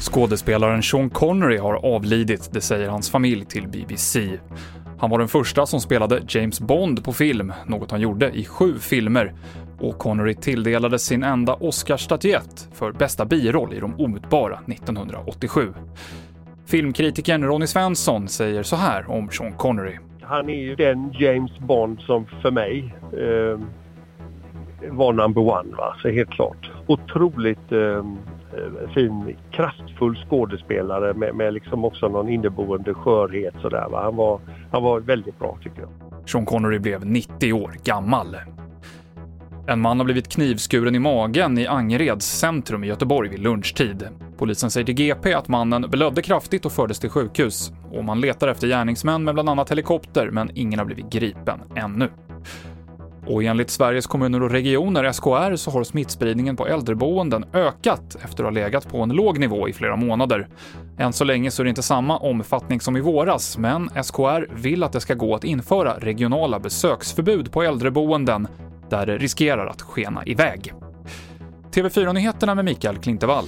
Skådespelaren Sean Connery har avlidit, det säger hans familj till BBC. Han var den första som spelade James Bond på film, något han gjorde i sju filmer. Och Connery tilldelades sin enda Oscarsstatyett för bästa biroll i De omutbara 1987. Filmkritikern Ronny Svensson säger så här om Sean Connery. Han är ju den James Bond som för mig eh, var number one, va? så helt klart. Otroligt ehm, eh, fin, kraftfull skådespelare med, med liksom också någon inneboende skörhet sådär. Va? Han, var, han var väldigt bra tycker jag. Sean Connery blev 90 år gammal. En man har blivit knivskuren i magen i Angereds centrum i Göteborg vid lunchtid. Polisen säger till GP att mannen blödde kraftigt och fördes till sjukhus. Och man letar efter gärningsmän med bland annat helikopter, men ingen har blivit gripen ännu. Och enligt Sveriges kommuner och regioner, SKR, så har smittspridningen på äldreboenden ökat efter att ha legat på en låg nivå i flera månader. Än så länge så är det inte samma omfattning som i våras, men SKR vill att det ska gå att införa regionala besöksförbud på äldreboenden där det riskerar att skena iväg. TV4-nyheterna med Mikael Klintevall.